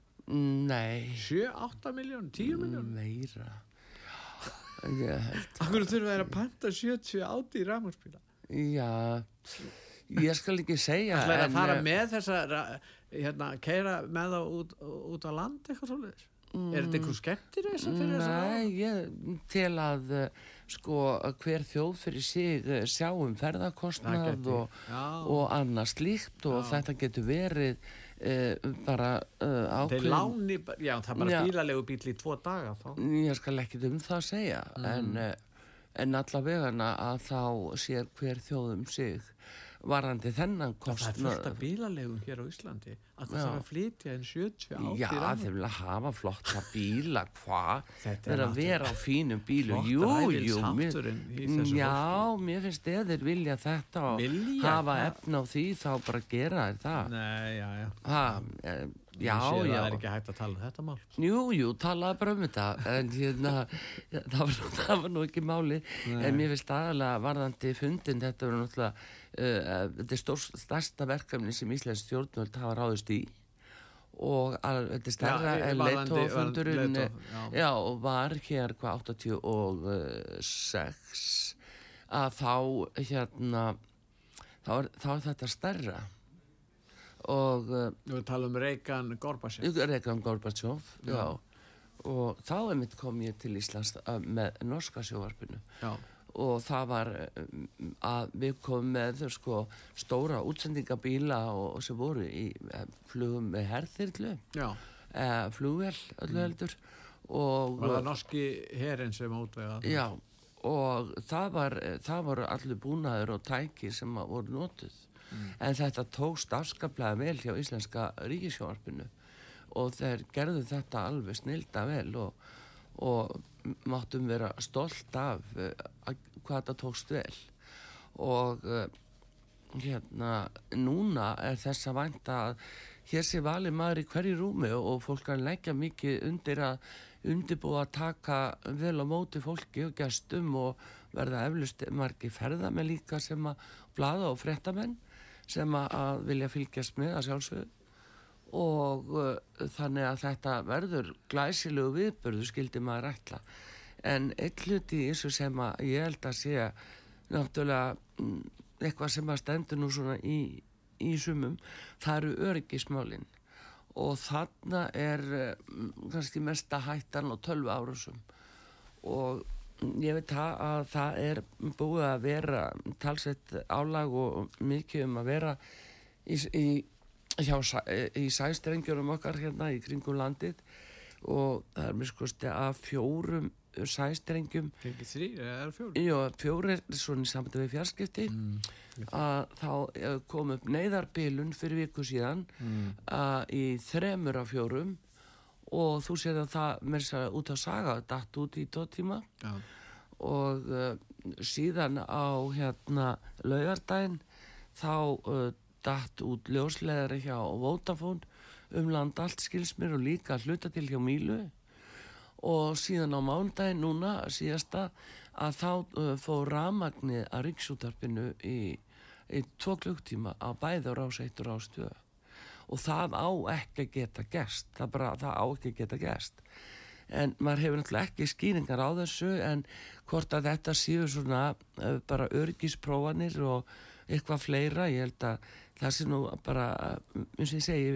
nei, 7, 8 miljón, 10 miljón meira. Akkur þurfa að panta 70 áti ramaspíla Já, ég skal ekki segja Það er að fara eh, með þessa hérna, keira með þá út, út á land eitthvað svoleiðis Er þetta einhver skemmtir þess að fyrir þess að Nei, ég tel að eh, sko hver þjóð fyrir sig eh, sjá um Það ferðarkostnað og, Já. og annað slíkt og þetta getur verið uh, bara Þeir ákveðin láni, já það er bara Já. bílalegu bíl í tvo daga þá. Ég skal ekki um það segja en, uh, en allavegana að þá sér hver þjóð um sig varandi þennan Það er fullt kostnað af bílalegum hér á Íslandi að það þarf að flytja en 70 áti Já, þeir vilja hafa flotta bíla, hvað? Þeir að vera á fínum flott jú, jú. mér- Já, mér finnst eða þeir vilja þetta og Vilja hafa það? efna á því þá bara gera þeir það. Nei, já, já Ha, eh, já, já. Það er ekki hægt að tala um þetta mál Jú, jú, talaði bara um þetta en hérna, ja, það, var, nú- það var nú ekki máli en mér finnst aðalega varðandi fundin þetta er náttúrulega þetta er stór, stærsta verkefni sem Íslands stjórnvöld hafa ráðist í og að, þetta er stærra Já, en já. já, og var hér hvað 86 að þá hérna þá er, þá er þetta stærra. Og Við talum um Reykjan Gorbachev. Rekan Gorbachev, já. Og þá er mitt kom ég til Íslands með norska sjóvarpinu Já, og það var um, að við komum með sko, stóra útsendingabíla og, og sem voru í eh, flugum með herþyrlu, já. eh, flugvél öllu heldur og Var það norski herin sem útvega já, og það, var, það voru allir búnaður og tæki sem voru notuð. En þetta tókst afskaplega vel hjá íslenska ríkisjónvarpinu og þeir gerðu þetta alveg snilda vel og, og máttum vera stolt af uh, hvað þetta tókst vel. Og uh, hérna núna er þess að vænta að hér sé valið maður í hverju rúmi og fólk kan leggja mikið undir að undirbúa að taka vel á móti fólki og gestum og verða eflust margi ferðamenn líka sem að blada og fréttamenn sem að vilja fylgjast með að sjálfsögðu og uh, þannig að þetta verður glæsilegu viðbörðu skildi maður ætla. En eitt hluti í þessu sem að ég held að sé náttúrulega mm, eitthvað sem að stendur nú svona í, í sumum það eru öryggismálin. Og þarna er mm, kannski mesta hættan og tölvu árusum og ég veit það að það er búið að vera talsett álag og mikið um að vera í, í, hjá, sæ- í sæstrengjunum okkar hérna í kringum landið og það er mér skoðst að fjórum sæstrengjum. Þrý, eða fjóri Jó, fjórir, svona í sambandi við fjarskipti. Að þá eh, kom upp neyðarbilun fyrir viku síðan að í þremur af fjórum og þú séð að það með þess að út á saga datt út í tóttíma Já, og uh, síðan á hérna laugardaginn þá uh, datt út ljósleðari hjá Vodafone um land allt skilsmir og líka hluta til hjá Mílu. Og síðan á mándaginn núna síðasta að þá fór ramagnið að ríksútarpinu í, í tvo klukktíma á bæði á rás 1 og rás 2 og það á ekki að geta gerst það, bara, það á ekki að geta gerst. En maður hefur náttúrulega ekki skýringar á þessu en hvort að þetta séu svona bara örgisprófanir og eitthvað fleira ég held að það sé nú bara eins og ég segi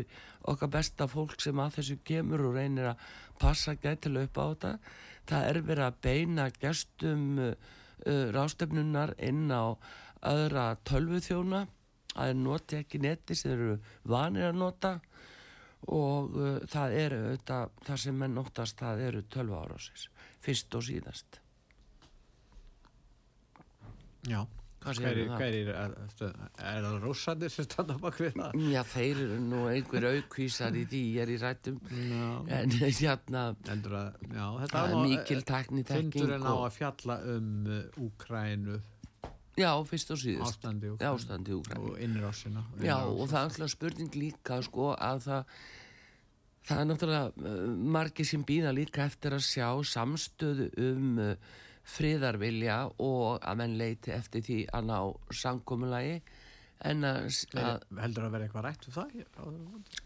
okkar besta fólk sem að þessu kemur og reynir að passa gætilega upp á þetta. Það er verið að beina gestum uh, uh, rástefnunar inn á öðra tölvuþjóna að noti ekki neti sem eru vanir að nota. Og uh, það eru auðvitað, það sem menn óttast það eru 12 árásins, fyrst og síðast. Já Hverjir, um það? hverjir, er, er það rússarnir sem standa bak við það? Já, þeir eru nú einhver aukvísar í því ég er í rættum Já. en hérna Endur að, já, þetta það var er nú- mikil tekni Fundurinn á og, að fjalla um uh, Úkrænu, Já, fyrst og síðast ástandi Úkrænu og innrásina. Já, og það er alltaf spurning líka sko að það það er náttúrulega margir sem býða líka eftir að sjá samstöðu um uh, friðarvilja og að menn leiti eftir því að ná samkomulagi en að, að heldur að vera eitthvað rætt um það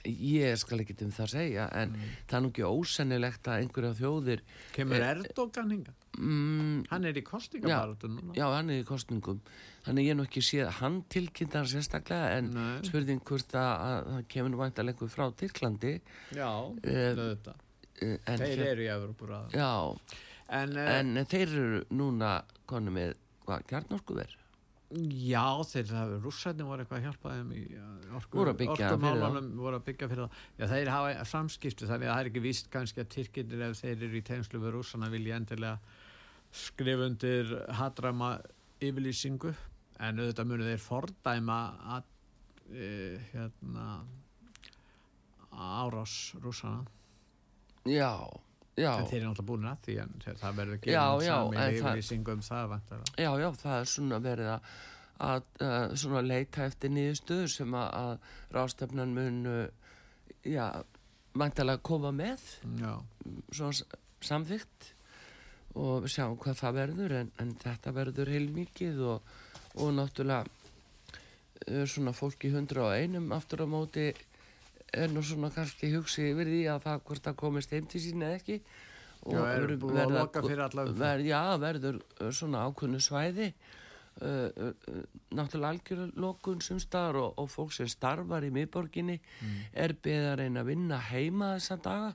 ég skal ekki um það segja en það er nú ekki ósennilegt að einhverja þjóðir kemur Erdogan hinga? mm, hann er í kostningabaratu núna. já, hann er í kostningum þannig ég nú ekki séð hann tilkynntar sérstaklega en Nei. spurning hvort að, að það kemur nú væntalega einhver frá Tyrklandi. Já, Eh, auðvitað. uh, en, þeir hér- eru í Evropur já, en, en en þeir eru núna konu með hvað, kjarnorkuver Já, þeir, það, rússarnir voru eitthvað að hjálpa þeim í uh, orku, Voru að byggja fyrir orkumálunum, voru að byggja fyrir það. Já, þeir hafa samskipti, þannig að það er ekki víst kannski að Tyrkinir ef þeir eru í tegnslu við rússana vilja endilega skrifa undir hadrama yfirlýsingu, en auðvitað munu þeir fordæma að e, hérna árás rússana. já, já, En þeir eru náttúrulega búin að því, en það verður ekki samin en það- um það, vantar já, já, það er svona verið að, að uh, svona leita eftir niðurstöður sem að, að rástefnan mun já, væntalega koma með. Já, svona s- samþykkt. Og við sjáum hvað það verður en, en þetta verður heilmikið og, og náttúrulega uh, svona fólk í hundra og einum aftur á móti er nú svona kannski hugsi yfir því að það hvort það komist heim til sín eða ekki og Já, er búið að loka fyrir alla umferð? ver, Já, verður uh, svona ákveðnu svæði uh, uh, uh, náttúrulega algjörlokun sem staðar og, og fólk sem starfar í miðborginni Mm. er beðið að reyna að vinna heima þessa daga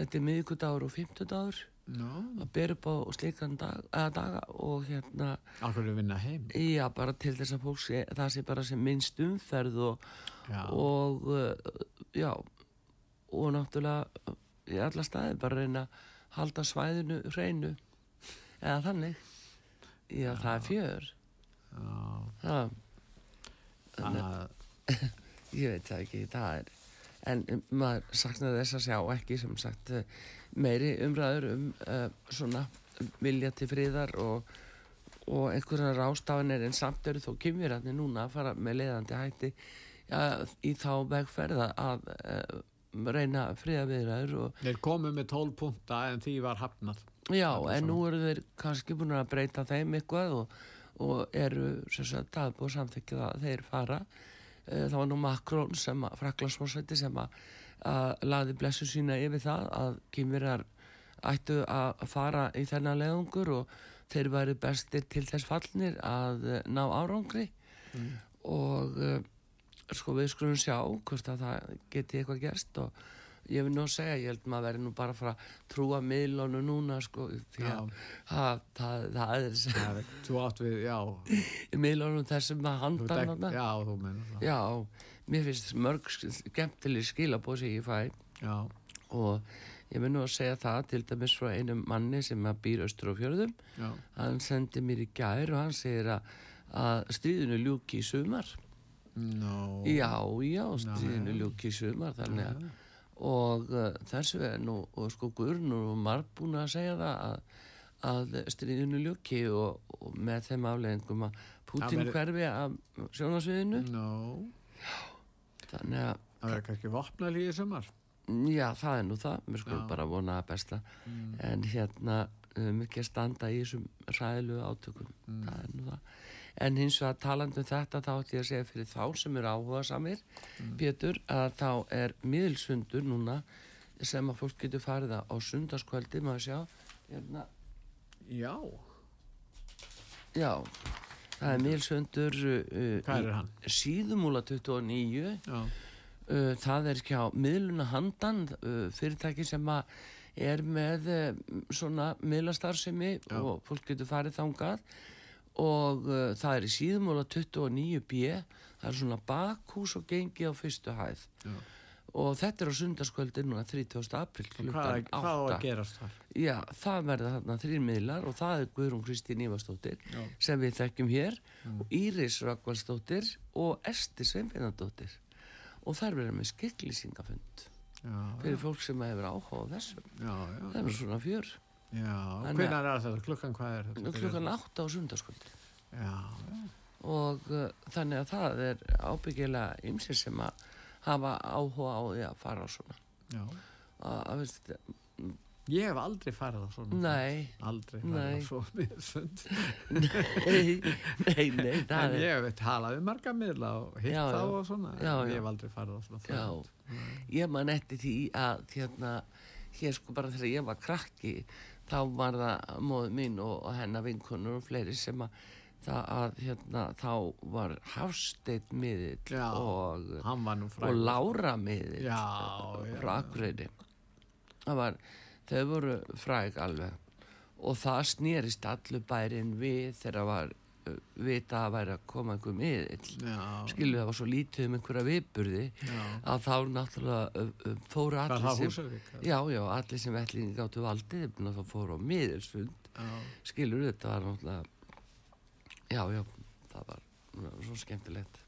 þetta er miðvikudagur og fimmtudagur já, að bera upp á slíkan dag, daga og hérna, hverju vinna heim? já, bara til þess að fólk sé, það sé bara sem minnst umferð og, Já. og uh, já, og náttúrulega í alla staði bara reyna að halda svæðinu hreinu. Eða þannig. Já, það er fjör. Já, það, að, ég veit það ekki, það er en maður saknaði þess að sjá ekki sem sagt uh, meiri umræður um uh, svona vilja til friðar og, og einhverja rástafanir en samt eru þó kymvirarnir núna að fara með leiðandi hætti ja, í þá vegferða að uh, reyna friðaviðræður og þeir komu með 12 punta en því var hafnað. já, er en svona. nú eru þeir kannski búin að breyta þeim eitthvað og, og eru sagt að búið samþykja það að þeir fara Eh, það var nú Macron sem að fraklansforsætti sem að, að laði blessu sína yfir það að kymverar ættu að fara í þennan leðungur og þeir væri bestir til þess fallnir að eh, ná árangri. Og uh, sko við skulum sjá hvort að það geti eitthvað gerst og ég vil nú segja, ég held maður verið nú bara að fara að trúa miðlónu núna sko því að það, það, það er Það er, þú átt við, já, miðlónum þessum að handa já, þú menn. Já, mér finnst mörg skemmtileg skilabóð sem ég fæ. Já, og ég mun nú að segja það til dæmis frá einum manni sem býr austur á fjörðum. Já, hann sendi mér í gær og hann segir að, að stríðinu ljúki í sumar. No. já, já, stríðinu ljúki í sumar þannig að og uh, þessu er nú og sko Guðrun og marg búin að segja það að, að stríðinu ljúki og, og með þeim afleðingum að Putin hverfi af sjónasviðinu No, þannig að það verður kannski vopnalíði sumar. Já, það er nú það, við skulum Já. bara vona að besta. En hérna ekki að standa í þessum ræðilegu átökum. Það er nú það. En hins vegar talandi um þetta þá ætlum ég að segja fyrir þá sem eru áhuga samir Pétur, að þá er miðilsundur núna sem að fólk getur farið á sundarskvöldi maður sjá. Hérna, Já, já það er miðilsundur uh, síðumúla 29 Já, Uh, það er hjá miðluna handan uh, fyrirtæki sem að er með uh, svona miðlastarfsemi og fólk getur farið þangað. Og uh, það er í síðumóla 29b það er svona bakhús og gengi á fyrstu hæð. Já. Og þetta er á sundarskvöldi núna 30. april klukkan hvað á 8 að gerast þar? Já, það verða þarna þrýr miðlar og það er Guðrún Kristín Ívarsdóttir Já. sem við þekkjum hér og Íris Rökkvaldsdóttir og Esti Sveinbjörnadóttir og þær verða með skikklýsingafund Já, fyrir fólk sem hefur áhuga á þessu já, já, það er svona fjör hvernig er þetta? Klukkan hvað er þetta? klukkan 8 á sundarskvöldi og uh, þannig að það er ábyggilega ymsir sem að hafa áhuga á því að fara á svona. Að, veist, Ég hef aldrei farið á svona nei, Aldrei Nei. farið á svona miðsfund nei, nei, nei, En ég hef talað við marga miðla og hitt Já, þá og svona Já, já. Ég hef aldrei farið á svona ég man eftir því að, hérna, hér sko bara þegar ég var krakki, þá var það móðu mín og, og hennar vinkunur og fleiri sem að, það að, hérna, þá var Hafsteinn miðill Já, og, og Lára miðill. Já, frá. Akureyri. Það var, þau voru fræg alveg. Og það snýrist allur bærin við þegar var uh, vita að væri að koma einhver miðill. Skilu það var svo lítið um einhverja viðburði að þá náttúrulega fóru allir sem já, já, allir sem vellingi gáttu valdið þá fóru á miðilsfund. Skilur þetta var náttúrulega já, já, það var svo skemmtilegt.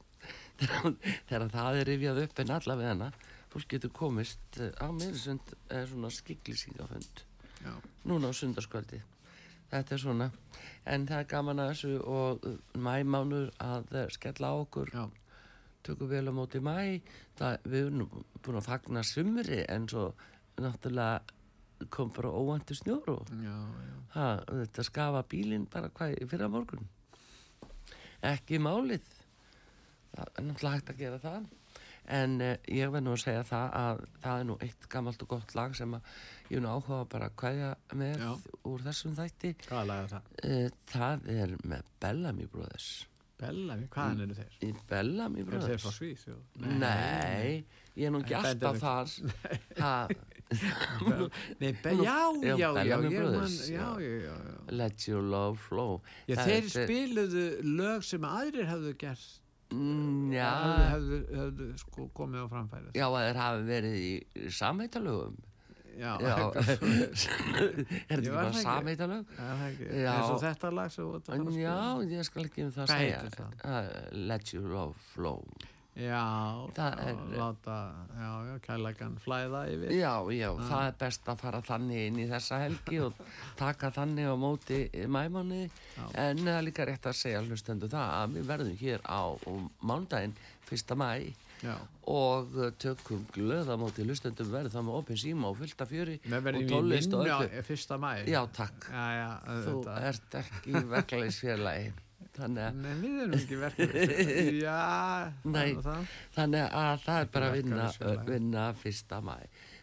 Þegar, það er rifjað upp en allavega hana fólk getur komist eh, á miðilsfund eða svona skiklisingafund já, núna á sundarskvöldi. Þetta er svona en það er gaman að þessu og uh, mæmánur að skella á okkur. Já, tökum vel á móti mæ það, við erum búin að fagna sumri en svo náttúrulega kom bara óvæntu snjór og já, já. ha, þetta skafa bílinn bara hvað í fyrra morgun ekki málið það er náttúrulega hægt að gera það en uh, ég verð nú að segja það að það er nú eitt gammalt og gott lag sem að ég er nú áhuga bara að kvæja með Já. úr þessum þætti Hvað laga það? uh, það er með Bellamy Brothers Bellamy, hvaðan eru þeir? í Bellamy Eru þeir Brothers frá Svíþjóð? Nei, ég er nú ekki Nei, alltaf Benedict. þar ha, Nei, já, Já, já, já, já. Let your love flow. Já, þeir spiluðu lög sem aðrir hefðu gert. Mm, Já, hefðu, hefðu sko komið á framfæri. Já, þeir hafi verið í samheitalögum já, er þetta bara. Já. eins og þetta lag Já, ég skal ekki um það segja? Uh, Let your love flow já, Það er- láta já, já, kærleikan flæða yfir. Já, já, það er best að fara þannig inn í þessa helgi og taka þannig á móti mæmáni en það er líka rétt að segja hlustendu það að við verðum hér á mándaginn 1. mæ já, og tökum glöð á móti hlustendum verðum það með opin síma og fullta fjöri og tónlist og öllu. fyrsta mæ Já, takk, já, já, þú ert ekki í verklæðisfélagi þannig Nei, við erum ekki verkefni Já, Nei. Þannig að það er bara að vinna, vinna fyrsta mæ.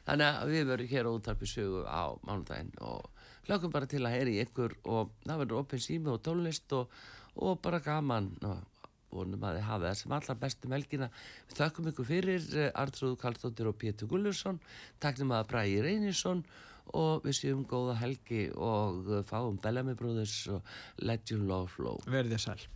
Þannig að við verðum hér á útarpi sögu á mánudaginn og hlökkum bara til að heyri ykkur og það verður opinn sími og tónlist og, og bara gaman og vonum að þið hafa það sem allra bestum helgina. Við þakkum ykkur fyrir eh, Artrúðu Karlsdóttir og Pétur Gullursson, taknum að Bræði Reynisson og við séum góða helgi og eh, fáum Bellamy Brothers og Let Your Love Flow. Verðið sæl